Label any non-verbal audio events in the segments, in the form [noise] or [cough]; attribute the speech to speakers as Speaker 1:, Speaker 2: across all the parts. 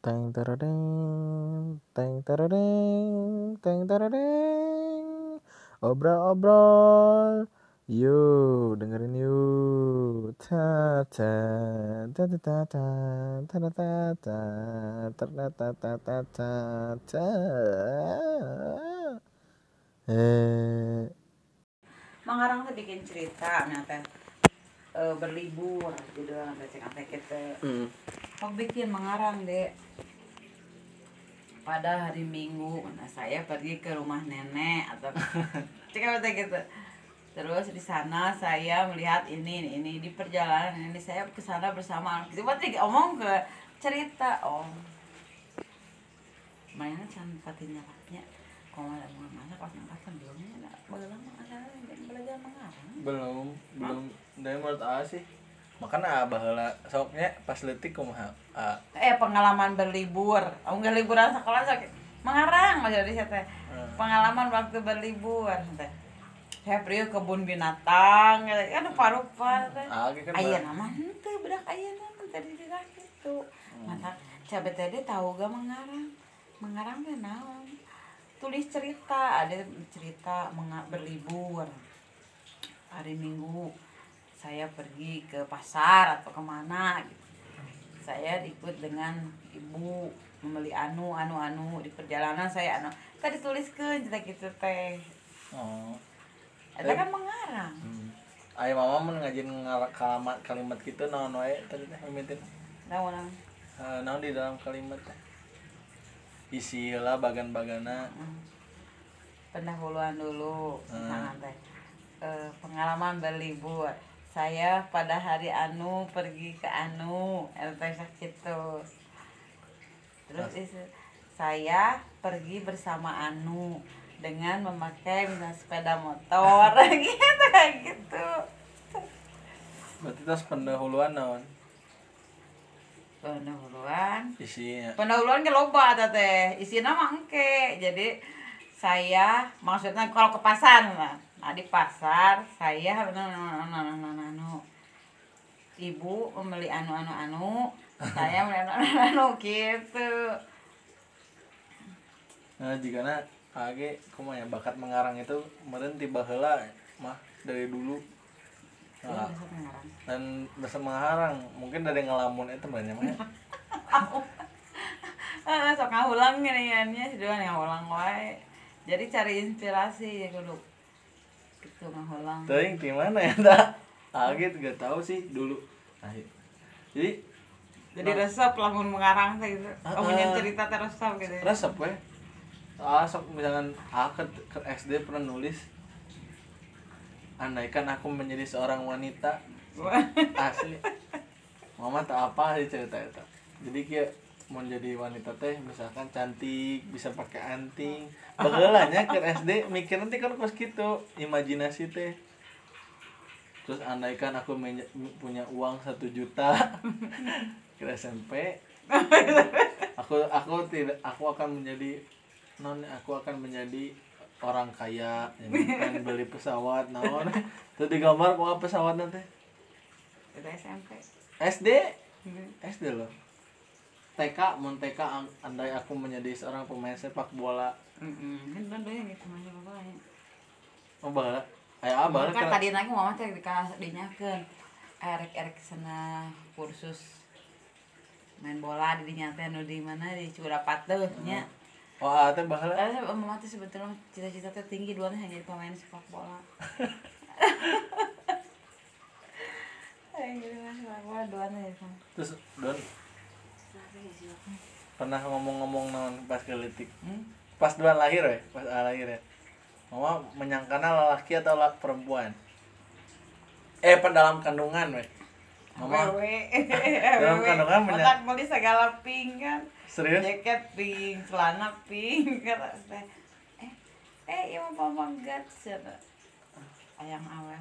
Speaker 1: Teng tereng, teng tereng, teng tereng. Obrol-obrol. Yuk, dengerin yuk. Ta ta ta ta ta ta ta ta ta ta ta ta ta ta ta ta. Eh,
Speaker 2: Mangarang tuh bikin cerita nyata eh, berlibur gitu cek sampai kita Kok bikin mengarang dek. Pada hari Minggu nah saya pergi ke rumah nenek atau [laughs] cek apa teh gitu. Terus di sana saya melihat ini ini, ini di perjalanan ini saya ke sana bersama. Coba teh omong ke cerita oh mainan can patinya katanya kalau ada mau masak pas ngangkat belumnya ada belum ada belajar mengarang.
Speaker 1: Belum belum. Dari menurut A sih makanya baheula soknya pas letik kumaha A.
Speaker 2: Eh pengalaman berlibur. Oh nggak liburan sekolah sakit mengarang mas jadi saya
Speaker 1: Hmm.
Speaker 2: pengalaman waktu berlibur teh. Saya pergi ke kebun binatang ya kan rupa-rupa teh. Ayah nama henteu bedak ayah nama tadi di itu mata cabe tadi tahu gak mengarang? Mengarang teh naon? Tulis cerita ada cerita berlibur. Hari minggu saya pergi ke pasar atau ke mana gitu. Saya ikut dengan ibu membeli anu anu anu di perjalanan saya anu. Tadi tuliskan cerita gitu teh
Speaker 1: oh.
Speaker 2: Itu kan mengarang.
Speaker 1: Hmm. Aya mama mun ngajin kalimat kalimat gitu naon wae tadi teh mimitin
Speaker 2: nah orang
Speaker 1: Eh, naon di dalam kalimat teh? Isi lah bagan-bagana.
Speaker 2: Hmm, pendahuluan dulu
Speaker 1: Hmm.
Speaker 2: teh. Eh, pengalaman berlibur saya pada hari anu pergi ke anu teh gitu terus itu saya pergi bersama anu dengan memakai sepeda motor. [laughs] Gitu gitu.
Speaker 1: Berarti tas pendahuluan naon?
Speaker 2: Pendahuluan.
Speaker 1: Isinya.
Speaker 2: Pendahuluan ke loba teh isinya mah engke. Jadi saya maksudnya kalau ke pasar nah di pasar saya anu, anu, anu, anu, anu, anu. ibu membeli anu anu anu saya membeli anu anu, anu gitu.
Speaker 1: Nah jika na age kumaha ya bakat mengarang itu kemarin tiba heula mah dari dulu.
Speaker 2: Iya,
Speaker 1: nah, dan bisa mengarang mungkin dari ngelamun itu banyak mah ya. [laughs]
Speaker 2: Ah, sok ngahulang gini ya sih doang ngahulang wae. Jadi cari inspirasi ya kudu gitu ngahulang
Speaker 1: Teuing di mana ya tak? Age gak tahu sih dulu. Nah, jadi
Speaker 2: jadi resep lamun mengarang gitu
Speaker 1: Ah,
Speaker 2: oh punya
Speaker 1: ah.
Speaker 2: cerita terresep gitu ya.
Speaker 1: resep we. Ah, sok misalkan A ke, ke SD pernah nulis Andaikan aku menjadi seorang wanita asli Mama tak apa sih cerita itu Jadi kayak mau jadi wanita teh misalkan cantik bisa pakai anting. Bagelanya ke SD mikir nanti kan kos gitu imajinasi teh. Terus andaikan aku punya uang satu juta [laughs] ke SMP aku aku tidak aku akan menjadi non aku akan menjadi orang kaya yang akan beli pesawat naon. Terus digambar kok pesawat nanti
Speaker 2: itu SMP
Speaker 1: SD
Speaker 2: Gitu.
Speaker 1: SD loh TK mon TK andai aku menjadi seorang pemain sepak bola.
Speaker 2: Doyan gitu masih apa ya.
Speaker 1: Oh bala ayah abah
Speaker 2: kan tadi nanya mama teh dikasih dinyakeun erek erek sana kursus main bola di teh nu di mana di Curapat teh nya
Speaker 1: wah teh bahala
Speaker 2: Karena mama tuh sebetulnya cita-cita teh tinggi duluan hanya jadi pemain sepak bola. [laughs] Gitu kan sepak bola aja kan.
Speaker 1: terus don pernah ngomong-ngomong naon pas kelitik
Speaker 2: Hmm?
Speaker 1: pas duan lahir ya pas lahir ya mama menyangkana lelaki atau la- perempuan eh dalam kandungan weh mama
Speaker 2: Wewe. [laughs]
Speaker 1: Dalam kandungan menya-
Speaker 2: Otak beli segala pink kan.
Speaker 1: serius
Speaker 2: Jaket pink, celana pink. [laughs] Eh, eh iya mau papa enggak siapa? Ayang awewe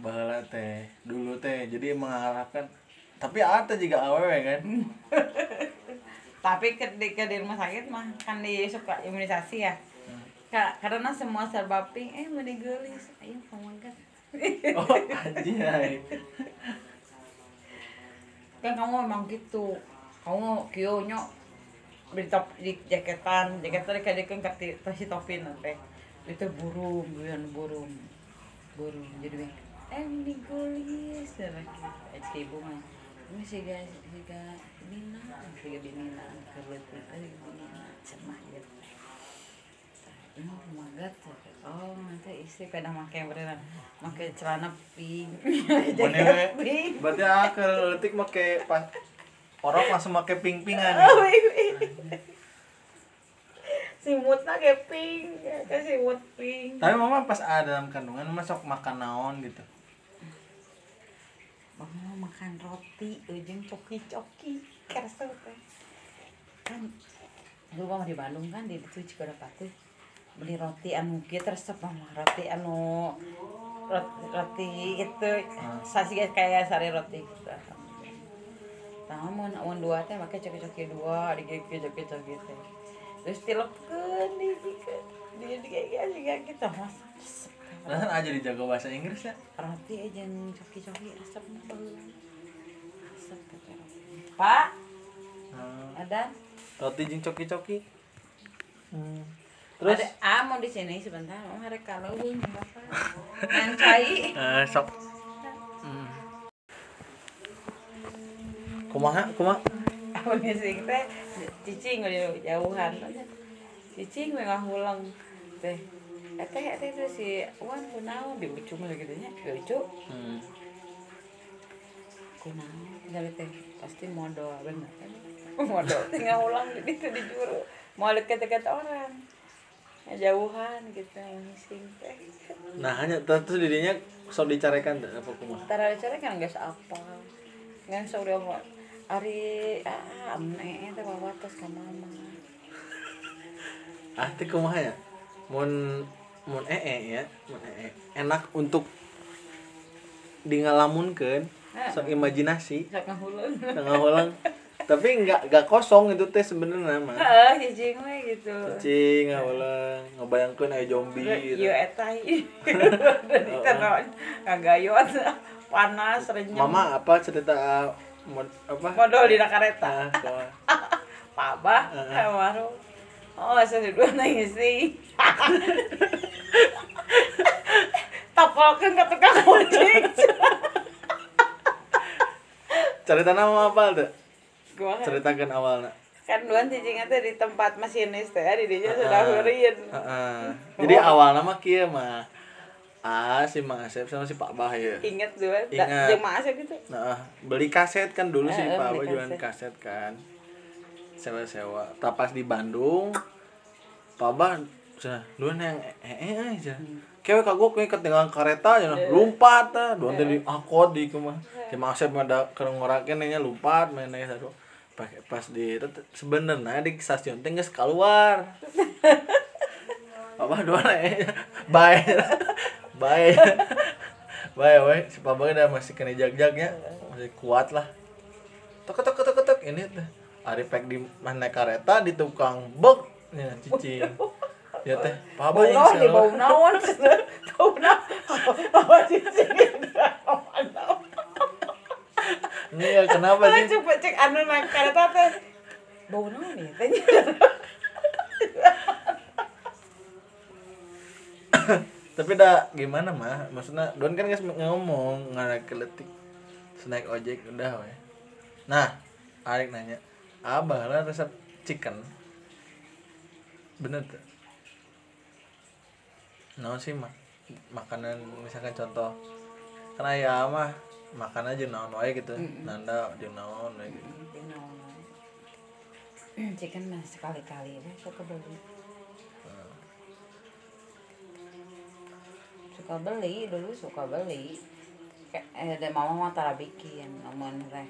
Speaker 1: bahala teh dulu teh jadi mengharapkan tapi ada juga awewe kan? [laughs]
Speaker 2: Tapi ke di, rumah sakit mah kan di suka imunisasi ya. Ka- karena semua serba pink, eh mau digelis, ayo pamagat. [laughs]
Speaker 1: oh anjay.
Speaker 2: Kan kamu memang gitu. Kamu kyo nyo di top di jaketan. Jaketan kayak kan kati tasi topi nanti itu burung bukan burung. Burung jadi eh ini gulis lagi ibu mah magat oh celana pink. [laughs] Pink.
Speaker 1: Berarti ah pas orang langsung make ping-pingan.
Speaker 2: Oh, iya. simutnya kayak pink kayak simut pink.
Speaker 1: Tapi mama pas ada dalam kandungan masuk makan naon gitu.
Speaker 2: Mau makan roti ujung coki-coki kerasa teh kan dulu mama di Bandung kan di itu juga dapat tuh beli roti anu resep mama roti anu roti, roti itu sasi kayak sari roti gitu mau mau dua teh pakai coki-coki dua, di coki coki teh. Terus tilepkeun di di di juga gitu mas.
Speaker 1: Nah, aja dijaga bahasa Inggris ya.
Speaker 2: Roti aja yang coki-coki resep bagus. Pak,
Speaker 1: Hmm.
Speaker 2: ada?
Speaker 1: Roti jeung coki-coki. Hmm. Terus
Speaker 2: ada ah mau di sini sebentar, mau hari kalau bapak. Ngancai.
Speaker 1: eh sok. Hmm. Kumaha? Kumaha?
Speaker 2: Aku ngising teh cicing udah jauhan. Cicing we ngahulang teh. Eteh eteh itu si Wan kunaon di lagi gitu nya. Di ucung
Speaker 1: Hmm.
Speaker 2: kunaon dari teh pasti modal bener. [laughs] Modal tinggal ulang di itu di juru. Mau deket-deket orang. Ya, jauhan gitu ngising teh.
Speaker 1: Nah, hanya terus dirinya sok dicarekan apa kumaha?
Speaker 2: Tara cara kan geus apa. Ngan sok dia mau Ari ah amne teh bawa tos ka mama. [laughs]
Speaker 1: Ah, teh kumaha ya? Mun mun ee ya, mun ee. Enak untuk ngalamunkeun sok imajinasi
Speaker 2: Sok
Speaker 1: tengah ulang tapi nggak nggak kosong itu teh sebenarnya mah
Speaker 2: Heeh, cicing we gitu.
Speaker 1: cing ulang ngebayangkeun aya zombie gitu.
Speaker 2: Ieu eta [laughs] tenon kagayot panas renyem.
Speaker 1: mama apa cerita uh, mod, apa
Speaker 2: modal dina kareta.
Speaker 1: ah, kumaha? [laughs]
Speaker 2: Pabah. Oh, asa dua nangis sih. [laughs] Tapalkeun ka tukang ojek.
Speaker 1: Cerita nama apa tuh
Speaker 2: Gua
Speaker 1: ceritakan awalnya
Speaker 2: kan duan cicing teh di tempat masinis teh di dinya sudah.
Speaker 1: Heeh. jadi awalnya mah kieu mah ah si Mang Asep sama si Pak Bah ya
Speaker 2: Ingat duan,
Speaker 1: Ingat.
Speaker 2: jeung mah asep gitu.
Speaker 1: Nah, beli kaset kan dulu sih
Speaker 2: eh,
Speaker 1: Pak Abah jualan kaset kan. Sewa-sewa. Tapas di Bandung. Pak Abah cenah dua yang eh eh aja. Kewe kagok kewe ketinggalan kereta cenah lompat tah. Dua teh di akod di kumah. Mang Asep mah da keur ngorakeun nya lompat main aya satu. Pakai pas di sebenarnya di stasiun teh geus keluar. [laughs] Papa dua nih, bye, bye, bye, we. Si Papa udah masih kena jag-jagnya, masih kuat lah. Tok tok tok tok ini tuh. Ari pek di mana kereta di tukang bek, ya cicing. [laughs] Ya teh, Papa
Speaker 2: Bau
Speaker 1: yang
Speaker 2: naon nih, bau naon. [laughs] Bau naon. Apa cicing?
Speaker 1: Iya, kenapa sih?
Speaker 2: coba cek anu naik kereta teh. Bau naon nih? Tanya.
Speaker 1: Tapi dah gimana mah? Maksudnya Don kan geus ngomong ngarak keletik. Snack ojek udah we. Nah, Arik nanya, "Abah lah resep chicken." Bener tuh. Naon sih mah? Makanan misalkan contoh kan aya mah makan aja naon wae gitu. Nanda jeung naon wae gitu.
Speaker 2: Chicken mah sekali-kali we suka beli. Suka beli dulu suka beli. Kayak eh, ada mama mah tara bikin namun rek.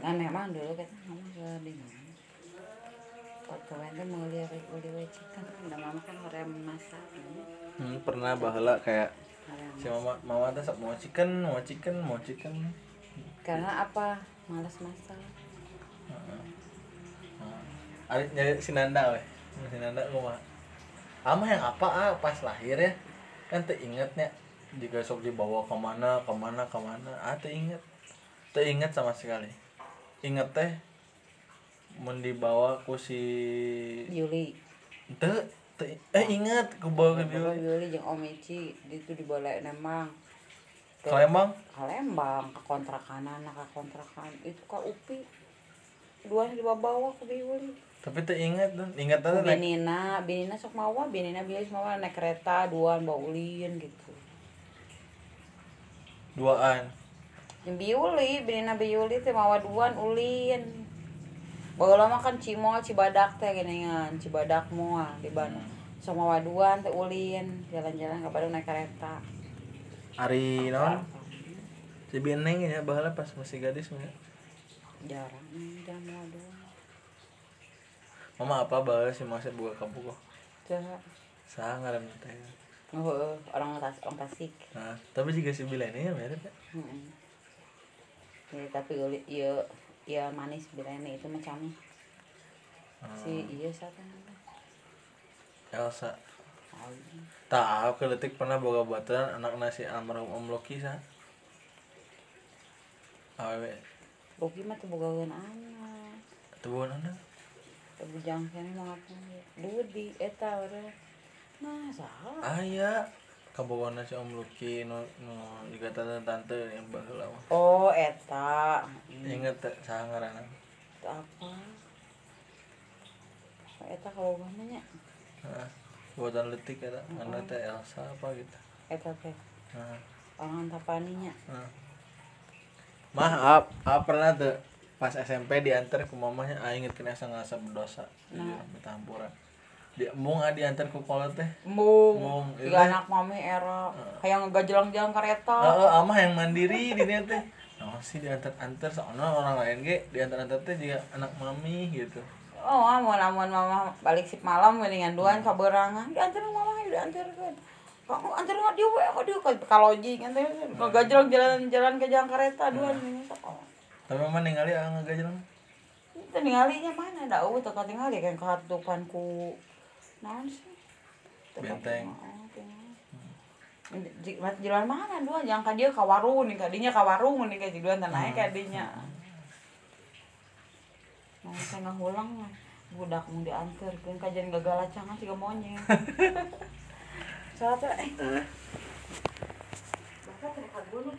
Speaker 2: Ngan memang dulu kata mama ke ada mama kan orang masak.
Speaker 1: Hmm, pernah baheula kayak si mama mama teh sok mau chicken, mau chicken, mau chicken.
Speaker 2: Karena apa? Malas masak.
Speaker 1: Adik nyari si Nanda weh. Si Nanda ngomong. Ama yang apa ah pas lahir ya? Kan teu ingetnya jika sok dibawa ke mana ke mana ke mana ah teu inget sama sekali inget teh mun dibawa ku si
Speaker 2: Yuli.
Speaker 1: Teu teu eh ingat ku bawa ke dia
Speaker 2: Yuli. Jeung Om Ici itu di Balai Nemang
Speaker 1: Kalembang
Speaker 2: Kalembang ke kontrakan anak ke kontrakan. Itu ke Upi. Dua dibawa ke Yuli.
Speaker 1: Tapi teu ingat dan ingat naik
Speaker 2: Binina Binina sok mawa Binina biasa mawa naik kereta duaan bawa ulin gitu.
Speaker 1: Duaan?
Speaker 2: Yang biuli Binina biuli teh mawa duaan ulin Bawa lama kan Cimol Cibadak teh geningan Cibadak moal di Bandung. Sok mawa duaan teh ulin jalan-jalan ke Bandung naik kereta.
Speaker 1: Ari naon? Si Bineng ya bahala pas masih gadis mah ya.
Speaker 2: jarang jangan mawa duaan
Speaker 1: mama apa bahala si masih buka kabuka
Speaker 2: Jahat.
Speaker 1: sah ngaran teh?
Speaker 2: Oh, orang tas orang Tasik.
Speaker 1: nah tapi juga si Bilene ya mirip ya?
Speaker 2: Heeh. Ya, tapi uli iya iya manis bilene itu macam si iya siapa namanya?
Speaker 1: Elsa. Tak aku letik pernah boga baturan anak nasi almarhum Om Loki sa. Awewe
Speaker 2: Loki mah tuh bogaweun anak.
Speaker 1: tuh anak?
Speaker 2: Tapi jangan kene mah apa Dudi eta urang. Nah, salah.
Speaker 1: aya kabogona si Om Loki no no juga tante tante yang baheula mah
Speaker 2: Oh, eta.
Speaker 1: Inget teh saha ngaranna
Speaker 2: apa? Eta kalau nya
Speaker 1: Heeh. buatan letik eta mana teh Elsa apa gitu
Speaker 2: eta teh
Speaker 1: Heeh.
Speaker 2: orang tapaninya.
Speaker 1: Heeh. Mah, ap, ap pernah tuh pas SMP diantar ke mamanya aing inget kena asa ngerasa berdosa di
Speaker 2: Nah.
Speaker 1: Tampuran. Di mung ah diantar ke kolot teh.
Speaker 2: Tiga
Speaker 1: iya.
Speaker 2: anak mami era kayak ngegajelang-jalang kereta.
Speaker 1: Heeh, amah yang mandiri di dia teh. Nah, sih diantar-antar soalnya orang lain ge diantar-antar teh juga anak mami gitu.
Speaker 2: Oh, amun amun mama balik sip malam mendingan duaan kaberangan. Diantar mama diantarkeun. Kamu antar nggak dia kok dia kaloji kan teh ngegajelang jalan-jalan ke jalan kereta duaan ini. Oh.
Speaker 1: Tapi mama ningali ah ngagajelang.
Speaker 2: Itu ningalinya mana? Da eueuh teu katingali kan katupan ku naon sih?
Speaker 1: Benteng.
Speaker 2: di jalan mana duaan yang ka dieu ka warung nih kadinya ka warung nih ka duaan teh naik ka dinya. Nah, saya ngahulang mah budak mau diantarkeun kajian gagal acangan siga monyet. [laughs] Soalnya eh. Kagunut